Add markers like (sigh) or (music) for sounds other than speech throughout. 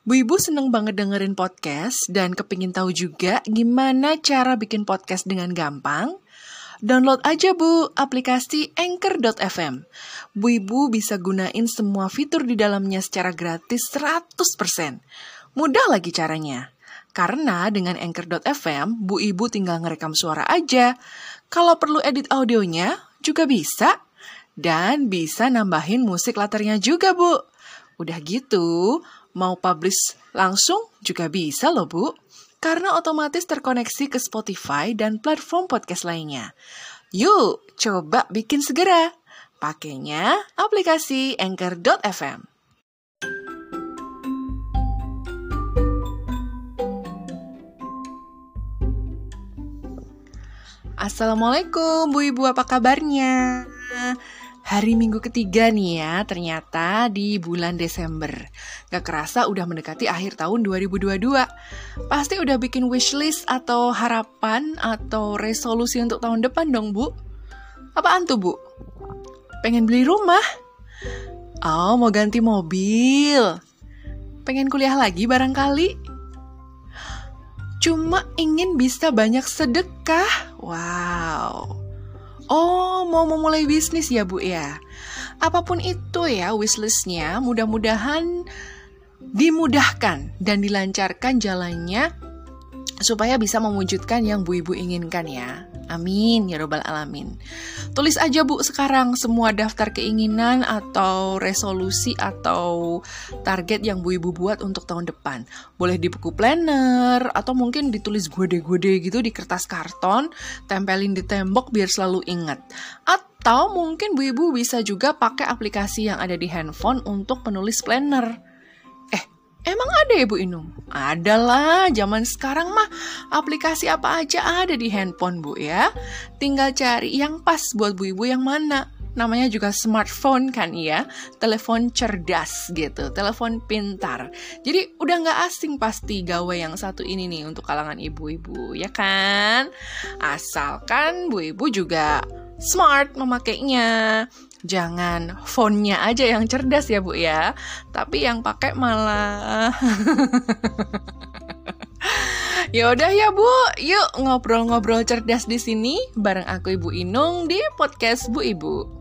Bu Ibu seneng banget dengerin podcast dan kepingin tahu juga gimana cara bikin podcast dengan gampang? Download aja Bu aplikasi Anchor.fm. Bu Ibu bisa gunain semua fitur di dalamnya secara gratis 100%. Mudah lagi caranya. Karena dengan Anchor.fm, Bu Ibu tinggal ngerekam suara aja. Kalau perlu edit audionya, juga bisa. Dan bisa nambahin musik latarnya juga, Bu. Udah gitu, mau publish langsung juga bisa loh, Bu karena otomatis terkoneksi ke Spotify dan platform podcast lainnya. Yuk, coba bikin segera. Pakainya aplikasi Anchor.fm. Assalamualaikum Bu Ibu, apa kabarnya? Hari minggu ketiga nih ya, ternyata di bulan Desember. Gak kerasa udah mendekati akhir tahun 2022. Pasti udah bikin wishlist atau harapan atau resolusi untuk tahun depan dong, Bu. Apaan tuh, Bu? Pengen beli rumah? Oh, mau ganti mobil? Pengen kuliah lagi barangkali? Cuma ingin bisa banyak sedekah? Wow. Oh, mau memulai bisnis ya Bu ya? Apa pun itu ya wishlistnya, mudah-mudahan dimudahkan dan dilancarkan jalannya supaya bisa mewujudkan yang Bu Ibu inginkan ya. Amin ya robbal alamin. Tulis aja Bu sekarang semua daftar keinginan atau resolusi atau target yang Bu Ibu buat untuk tahun depan. Boleh di buku planner atau mungkin ditulis gede-gede gitu di kertas karton, tempelin di tembok biar selalu ingat. Atau mungkin Bu Ibu bisa juga pakai aplikasi yang ada di handphone untuk penulis planner. Emang ada ya Bu Inung? Adalah, zaman sekarang mah aplikasi apa aja ada di handphone Bu ya. Tinggal cari yang pas buat Bu Ibu yang mana. Namanya juga smartphone kan ya, telepon cerdas gitu, telepon pintar. Jadi udah nggak asing pasti gawe yang satu ini nih untuk kalangan ibu-ibu, ya kan? Asalkan Bu Ibu juga smart memakainya. Jangan fontnya aja yang cerdas ya Bu ya, tapi yang pakai malah. (laughs) Ya udah ya Bu, yuk ngobrol-ngobrol cerdas di sini bareng aku Ibu Inung di podcast Bu Ibu.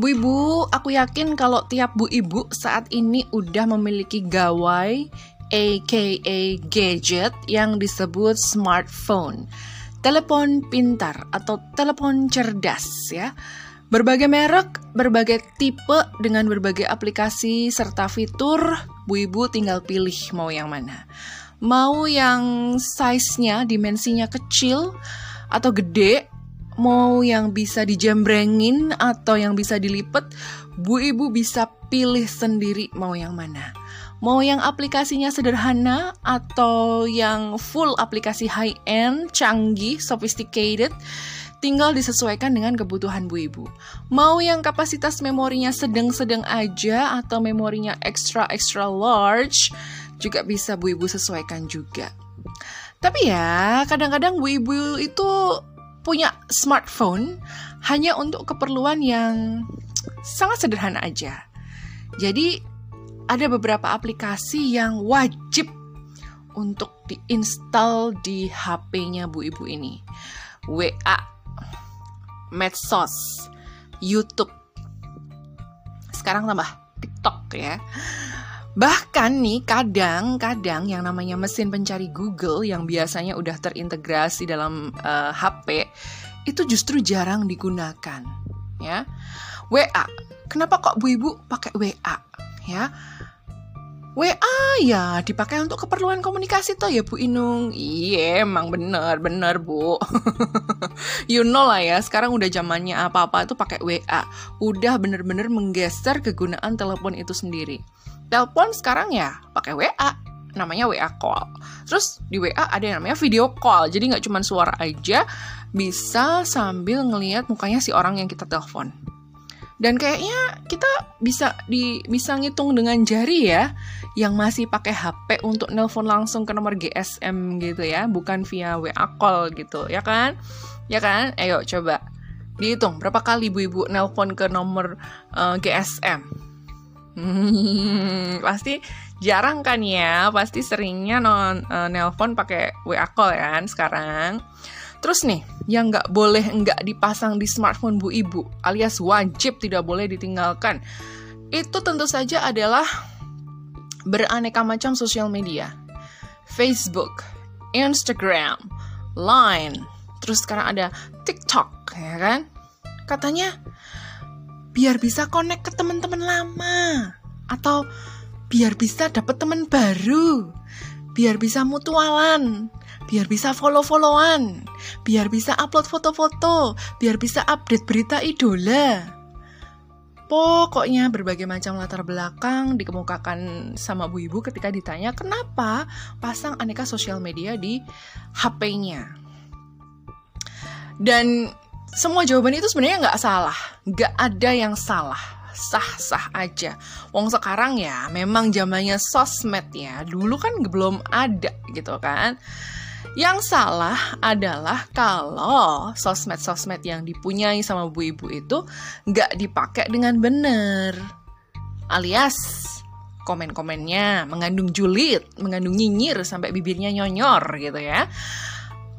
Bu Ibu, aku yakin kalau tiap Bu Ibu saat ini udah memiliki gawai aka gadget yang disebut smartphone. Telepon pintar atau telepon cerdas ya. Berbagai merek, berbagai tipe dengan berbagai aplikasi serta fitur, Bu Ibu tinggal pilih mau yang mana. Mau yang size-nya, dimensinya kecil atau gede mau yang bisa dijembrengin atau yang bisa dilipet, Bu Ibu bisa pilih sendiri mau yang mana. Mau yang aplikasinya sederhana atau yang full aplikasi high end, canggih, sophisticated, tinggal disesuaikan dengan kebutuhan Bu Ibu. Mau yang kapasitas memorinya sedang-sedang aja atau memorinya extra-extra large, juga bisa Bu Ibu sesuaikan juga. Tapi ya, kadang-kadang Bu Ibu itu punya smartphone hanya untuk keperluan yang sangat sederhana aja. Jadi ada beberapa aplikasi yang wajib untuk diinstal di HP-nya Bu Ibu ini. WA, Medsos, YouTube. Sekarang tambah TikTok ya. Bahkan nih kadang-kadang yang namanya mesin pencari Google yang biasanya udah terintegrasi dalam uh, eh, HP itu justru jarang digunakan ya. WA. Kenapa kok Bu Ibu pakai WA ya? WA ya dipakai untuk keperluan komunikasi toh ya Bu Inung. Iya emang bener bener Bu. (laughs) you know lah ya sekarang udah zamannya apa-apa tuh pakai WA. Udah bener-bener menggeser kegunaan telepon itu sendiri telepon sekarang ya pakai WA namanya WA call. Terus di WA ada yang namanya video call. Jadi nggak cuma suara aja, bisa sambil ngelihat mukanya si orang yang kita telepon. Dan kayaknya kita bisa di bisa ngitung dengan jari ya yang masih pakai HP untuk nelpon langsung ke nomor GSM gitu ya, bukan via WA call gitu, ya kan? Ya kan? Ayo coba dihitung berapa kali ibu-ibu nelpon ke nomor uh, eh, GSM. Hmm, pasti jarang kan ya, pasti seringnya non uh, nelpon pakai WA call kan sekarang. Terus nih, yang nggak boleh nggak dipasang di smartphone bu ibu, alias wajib tidak boleh ditinggalkan, itu tentu saja adalah beraneka macam sosial media. Facebook, Instagram, Line, terus sekarang ada TikTok, ya kan? Katanya biar bisa connect ke teman-teman lama. Atau biar bisa dapet teman baru, biar bisa mutualan, biar bisa follow-followan, biar bisa upload foto-foto, biar bisa update berita idola. Pokoknya berbagai macam latar belakang dikemukakan sama Bu Ibu ketika ditanya kenapa pasang aneka sosial media di HP-nya. Dan semua jawaban itu sebenarnya nggak salah, nggak ada yang salah sah-sah aja. Wong sekarang ya memang zamannya sosmed ya. Dulu kan belum ada gitu kan. Yang salah adalah kalau sosmed-sosmed yang dipunyai sama bu ibu itu nggak dipakai dengan benar. Alias komen-komennya mengandung julid, mengandung nyinyir sampai bibirnya nyonyor gitu ya.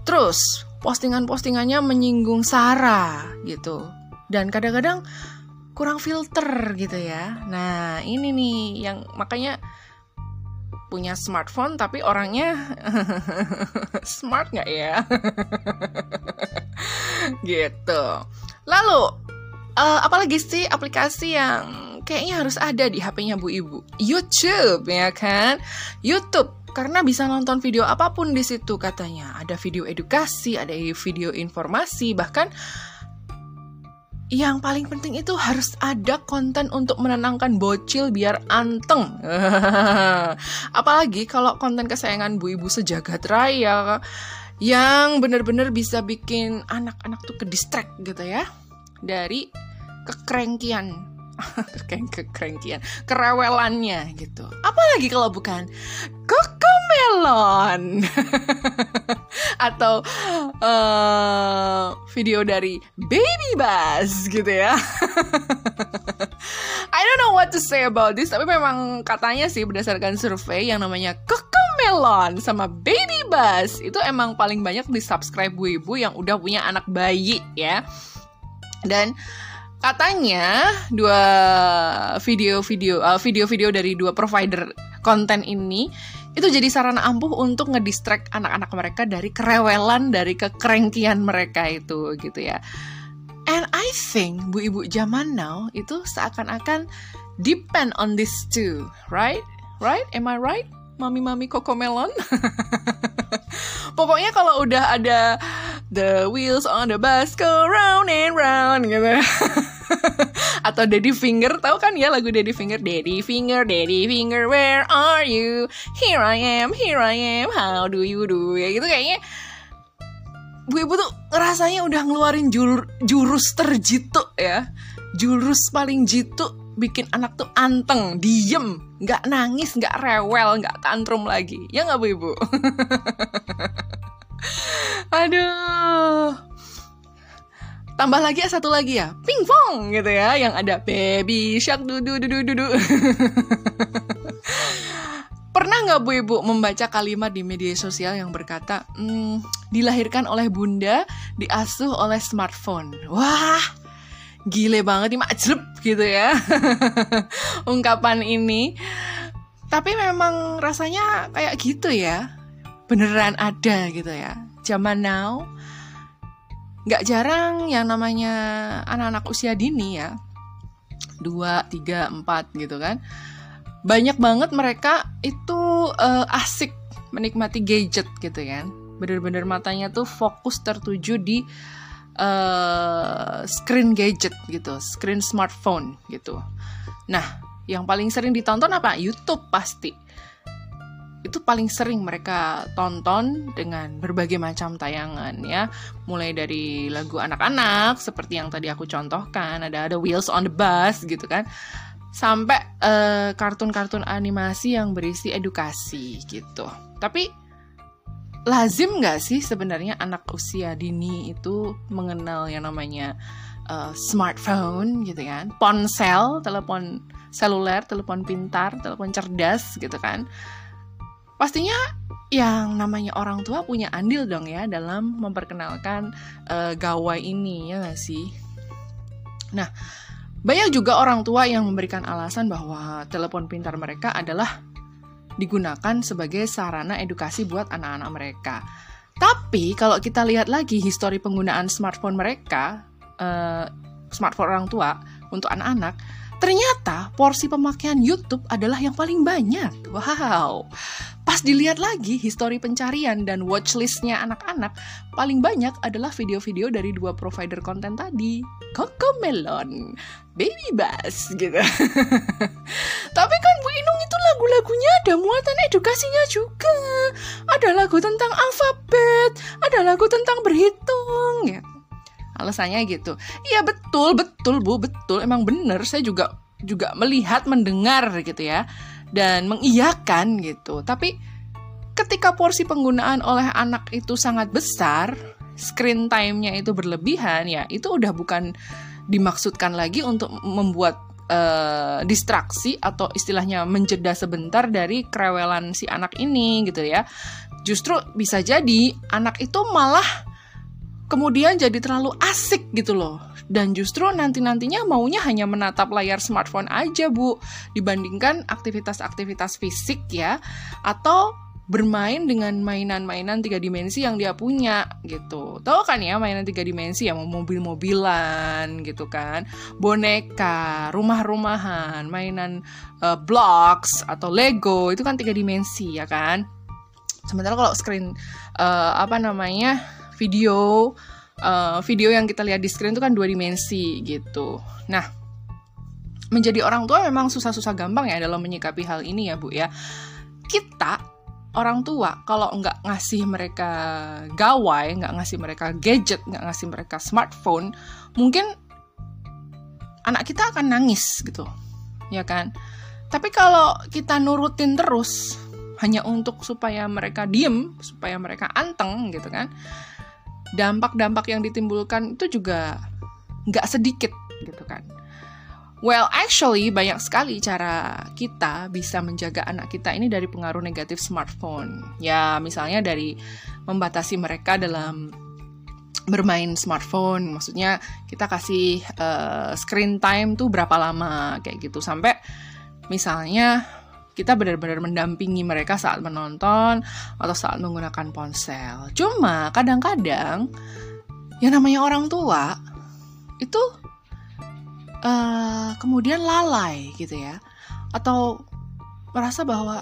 Terus postingan-postingannya menyinggung sara gitu. Dan kadang-kadang kurang filter gitu ya. Nah, ini nih yang makanya punya smartphone tapi orangnya (laughs) smart nggak ya? (laughs) gitu. Lalu uh, apalagi sih aplikasi yang kayaknya harus ada di HP-nya Bu Ibu? YouTube ya kan? YouTube karena bisa nonton video apa pun di situ katanya. Ada video edukasi, ada video informasi, bahkan yang paling penting itu harus ada konten untuk menenangkan bocil biar anteng. (laughs) Apalagi kalau konten kesayangan bu ibu sejagat raya yang benar-benar bisa bikin anak-anak tuh ke distract gitu ya dari kekrengkian (laughs) kekrengkian, kerewelannya gitu. Apalagi kalau bukan kokomelon (laughs) atau uh, video dari Baby Buzz gitu ya. (laughs) I don't know what to say about this, tapi memang katanya sih berdasarkan survei yang namanya Cocomelon sama Baby Buzz itu emang paling banyak di subscribe bu ibu yang udah punya anak bayi ya. Dan katanya dua video-video uh, video-video dari dua provider konten ini itu jadi sarana ampuh untuk ngedistract anak-anak mereka dari kerewelan dari kekrengkian mereka itu gitu ya. And I think bu ibu zaman now itu seakan-akan depend on this too, right? Right? Am I right? Mami-mami Melon. (laughs) Pokoknya kalau udah ada the wheels on the bus go round and round gitu. (laughs) (laughs) atau Daddy Finger tahu kan ya lagu Daddy Finger? Daddy Finger Daddy Finger where are you? Here I am here I am how do you do? Ya gitu kayaknya. Bu Ibu tuh rasanya udah ngeluarin jur, jurus terjitu ya. Jurus paling jitu bikin anak tuh anteng, diem, nggak nangis, nggak rewel, nggak tantrum lagi. Ya nggak Bu Ibu? (laughs) Aduh, tambah lagi satu lagi ya. Pingpong gitu ya yang ada. Baby shark dudu dudu dudu (laughs) pernah nggak bu ibu membaca kalimat di media sosial yang berkata hmm, dilahirkan oleh bunda diasuh oleh smartphone. Wah gile banget nih macet gitu ya. (laughs) Ungkapan ini. Tapi memang rasanya kayak gitu ya. Beneran ada gitu ya. Zaman now nggak jarang yang namanya anak-anak usia dini ya. Dua tiga empat gitu kan. Banyak banget mereka itu uh, asik menikmati gadget gitu kan bener-bener matanya tuh fokus tertuju di uh, screen gadget gitu screen smartphone gitu. Nah yang paling sering ditonton apa? YouTube pasti itu paling sering mereka tonton dengan berbagai macam tayangan ya. Mulai dari lagu anak-anak seperti yang tadi aku contohkan ada ada Wheels on the Bus gitu kan. Sampai kartun kartun-kartun animasi yang berisi edukasi gitu. Tapi lazim nggak sih sebenarnya anak usia dini itu mengenal yang namanya uh, smartphone gitu kan? Ponsel telepon seluler telepon pintar telepon cerdas gitu kan pastinya yang namanya orang tua punya andil dong ya dalam memperkenalkan uh, gawai ini ya gak sih? Nah, banyak juga orang tua yang memberikan alasan bahwa telepon pintar mereka adalah digunakan sebagai sarana edukasi buat anak-anak mereka. Tapi kalau kita lihat lagi histori penggunaan smartphone mereka, uh, smartphone orang tua untuk anak-anak, Ternyata porsi pemakaian YouTube adalah yang paling banyak. Wow. Pas dilihat lagi histori pencarian dan watchlistnya anak-anak, paling banyak adalah video-video dari dua provider konten tadi. Coco Melon, Baby Bass gitu. (laughs) Tapi kan Bu Inung itu lagu-lagunya ada muatan edukasinya juga. Ada lagu tentang alfabet, ada lagu tentang berhitung ya alasannya gitu. Iya betul betul bu betul. Emang bener saya juga juga melihat mendengar gitu ya. Dan mengiyakan gitu. Tapi ketika porsi penggunaan oleh anak itu sangat besar screen time-nya itu berlebihan ya itu udah bukan dimaksudkan lagi untuk membuat uh, distraksi atau istilahnya menjeda sebentar dari kerewelan si anak ini gitu ya. Justru bisa jadi anak itu malah kemudian jadi terlalu asik gitu loh. Dan justru nanti-nantinya maunya hanya menatap layar smartphone aja, Bu, dibandingkan aktivitas-aktivitas fisik ya, atau bermain dengan mainan-mainan tiga dimensi yang dia punya gitu. Tahu kan ya mainan tiga dimensi yang mobil-mobilan gitu kan, boneka, rumah-rumahan, mainan uh, blocks atau Lego itu kan tiga dimensi ya kan. Sementara kalau screen uh, apa namanya video uh, video yang kita lihat di screen itu kan dua dimensi gitu. Nah, menjadi orang tua memang susah-susah gampang ya dalam menyikapi hal ini ya Bu ya. Kita orang tua kalau nggak ngasih mereka gawai, nggak ngasih mereka gadget, nggak ngasih mereka smartphone, mungkin anak kita akan nangis gitu, ya kan? Tapi kalau kita nurutin terus hanya untuk supaya mereka diem, supaya mereka anteng gitu kan, dampak-dampak yang ditimbulkan itu juga nggak sedikit gitu kan. Well, actually banyak sekali cara kita bisa menjaga anak kita ini dari pengaruh negatif smartphone. Ya, misalnya dari membatasi mereka dalam bermain smartphone. Maksudnya kita kasih uh, screen time tuh berapa lama kayak gitu sampai misalnya kita benar-benar mendampingi mereka saat menonton atau saat menggunakan ponsel. Cuma kadang-kadang yang namanya orang tua itu uh, kemudian lalai gitu ya, atau merasa bahwa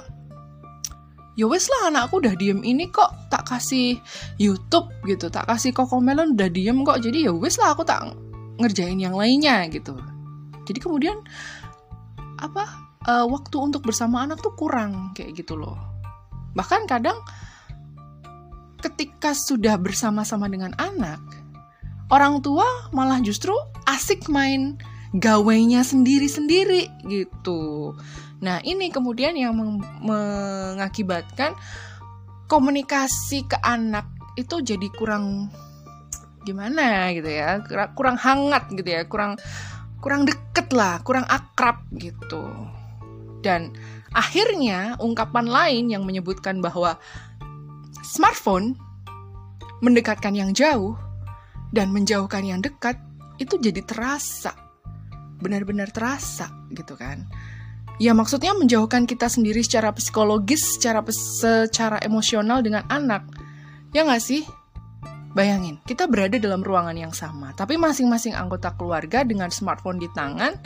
ya wes lah anakku udah diem ini kok tak kasih YouTube gitu, tak kasih kokomelon udah diem kok, jadi ya wes lah aku tak ngerjain yang lainnya gitu. Jadi kemudian apa uh, waktu untuk bersama anak tuh kurang kayak gitu loh. Bahkan kadang ketika sudah bersama-sama dengan anak, orang tua malah justru asik main gawainya sendiri-sendiri gitu. Nah, ini kemudian yang meng mengakibatkan komunikasi ke anak itu jadi kurang gimana gitu ya, kurang hangat gitu ya, kurang kurang deket lah, kurang akrab gitu. Dan akhirnya ungkapan lain yang menyebutkan bahwa smartphone mendekatkan yang jauh dan menjauhkan yang dekat itu jadi terasa. Benar-benar terasa gitu kan. Ya maksudnya menjauhkan kita sendiri secara psikologis, secara secara emosional dengan anak. Ya nggak sih? Bayangin, kita berada dalam ruangan yang sama, tapi masing-masing anggota keluarga dengan smartphone di tangan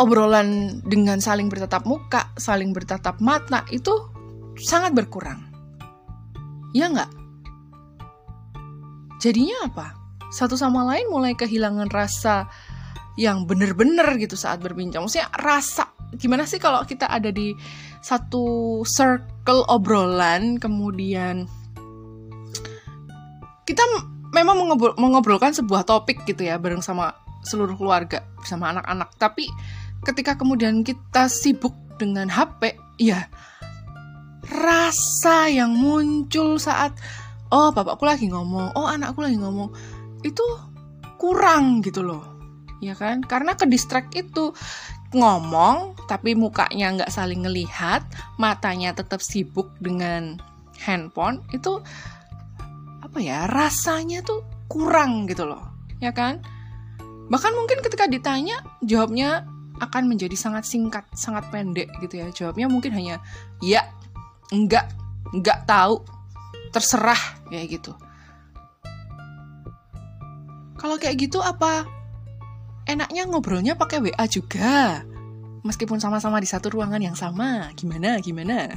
obrolan dengan saling bertatap muka, saling bertatap mata itu sangat berkurang. Ya nggak? Jadinya apa? Satu sama lain mulai kehilangan rasa yang bener-bener gitu saat berbincang. Maksudnya rasa gimana sih kalau kita ada di satu circle obrolan kemudian kita memang mengobrol, mengobrolkan sebuah topik gitu ya bareng sama seluruh keluarga bersama anak-anak tapi ketika kemudian kita sibuk dengan HP ya rasa yang muncul saat oh bapakku lagi ngomong oh anakku lagi ngomong itu kurang gitu loh ya kan? Karena ke distract itu ngomong tapi mukanya nggak saling ngelihat matanya tetap sibuk dengan handphone itu apa ya rasanya tuh kurang gitu loh ya kan? Bahkan mungkin ketika ditanya jawabnya akan menjadi sangat singkat sangat pendek gitu ya jawabnya mungkin hanya ya enggak enggak tahu terserah kayak gitu kalau kayak gitu apa enaknya ngobrolnya pakai WA juga. Meskipun sama-sama di satu ruangan yang sama, gimana, gimana?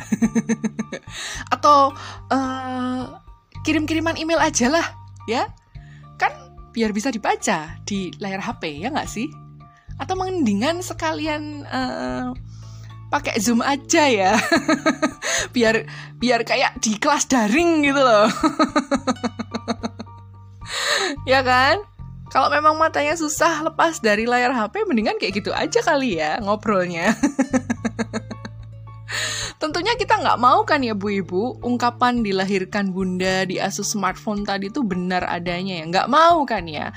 (laughs) Atau uh, kirim-kiriman email aja lah, ya? Kan biar bisa dibaca di layar HP, ya nggak sih? Atau mendingan sekalian uh, pakai Zoom aja ya, (laughs) biar biar kayak di kelas daring gitu loh, (laughs) ya kan? Kalau memang matanya susah lepas dari layar HP, mendingan kayak gitu aja kali ya ngobrolnya. (laughs) Tentunya kita nggak mau kan ya Bu Ibu, ungkapan dilahirkan bunda di asus smartphone tadi itu benar adanya ya. Nggak mau kan ya.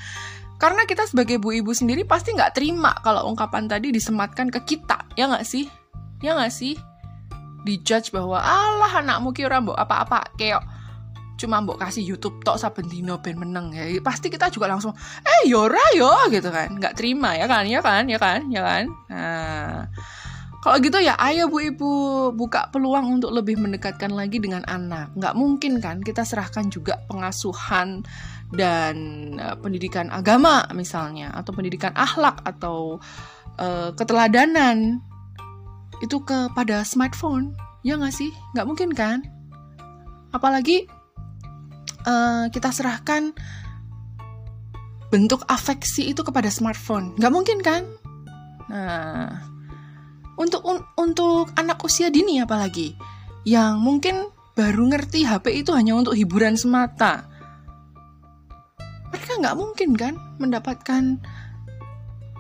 Karena kita sebagai Bu Ibu sendiri pasti nggak terima kalau ungkapan tadi disematkan ke kita, ya nggak sih? Ya nggak sih? Dijudge bahwa, Allah anakmu kira mbok apa-apa, kayak cuma mbok kasih YouTube tok saben dino ben meneng ya. Pasti kita juga langsung eh yora yo gitu kan. Nggak terima ya kan? Ya kan? Ya kan? Ya kan? Nah kalau gitu ya ayo bu ibu buka peluang untuk lebih mendekatkan lagi dengan anak nggak mungkin kan kita serahkan juga pengasuhan dan uh, pendidikan agama misalnya atau pendidikan akhlak atau uh, keteladanan itu kepada smartphone ya nggak sih nggak mungkin kan apalagi uh, kita serahkan bentuk afeksi itu kepada smartphone. Nggak mungkin kan? Nah, untuk un, untuk anak usia dini apalagi yang mungkin baru ngerti HP itu hanya untuk hiburan semata. Mereka nggak mungkin kan mendapatkan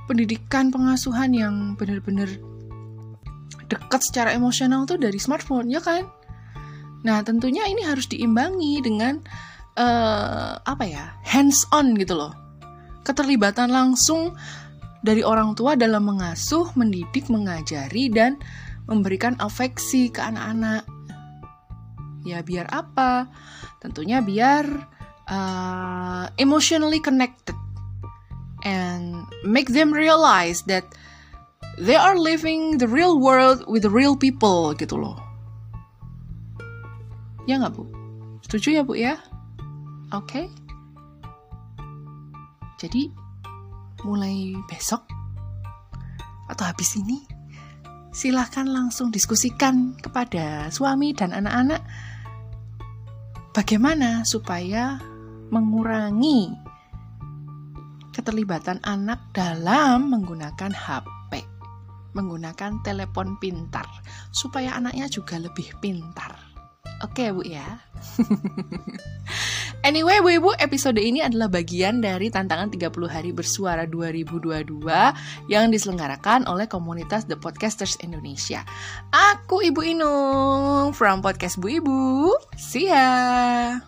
pendidikan pengasuhan yang benar-benar dekat secara emosional tuh dari smartphone, ya kan? Nah, tentunya ini harus diimbangi dengan uh, apa ya hands on gitu loh keterlibatan langsung dari orang tua dalam mengasuh, mendidik, mengajari dan memberikan afeksi ke anak-anak. Ya biar apa? Tentunya biar uh, emotionally connected and make them realize that they are living the real world with the real people gitu loh. Ya nggak bu? Setuju ya bu ya? Oke? Okay? Jadi, mulai besok atau habis ini, silahkan langsung diskusikan kepada suami dan anak-anak bagaimana supaya mengurangi keterlibatan anak dalam menggunakan HP, menggunakan telepon pintar, supaya anaknya juga lebih pintar. Oke, Bu ya. (laughs) Anyway, Bu Ibu, episode ini adalah bagian dari tantangan 30 hari bersuara 2022 yang diselenggarakan oleh komunitas The Podcasters Indonesia. Aku Ibu Inung from Podcast Bu Ibu. See ya.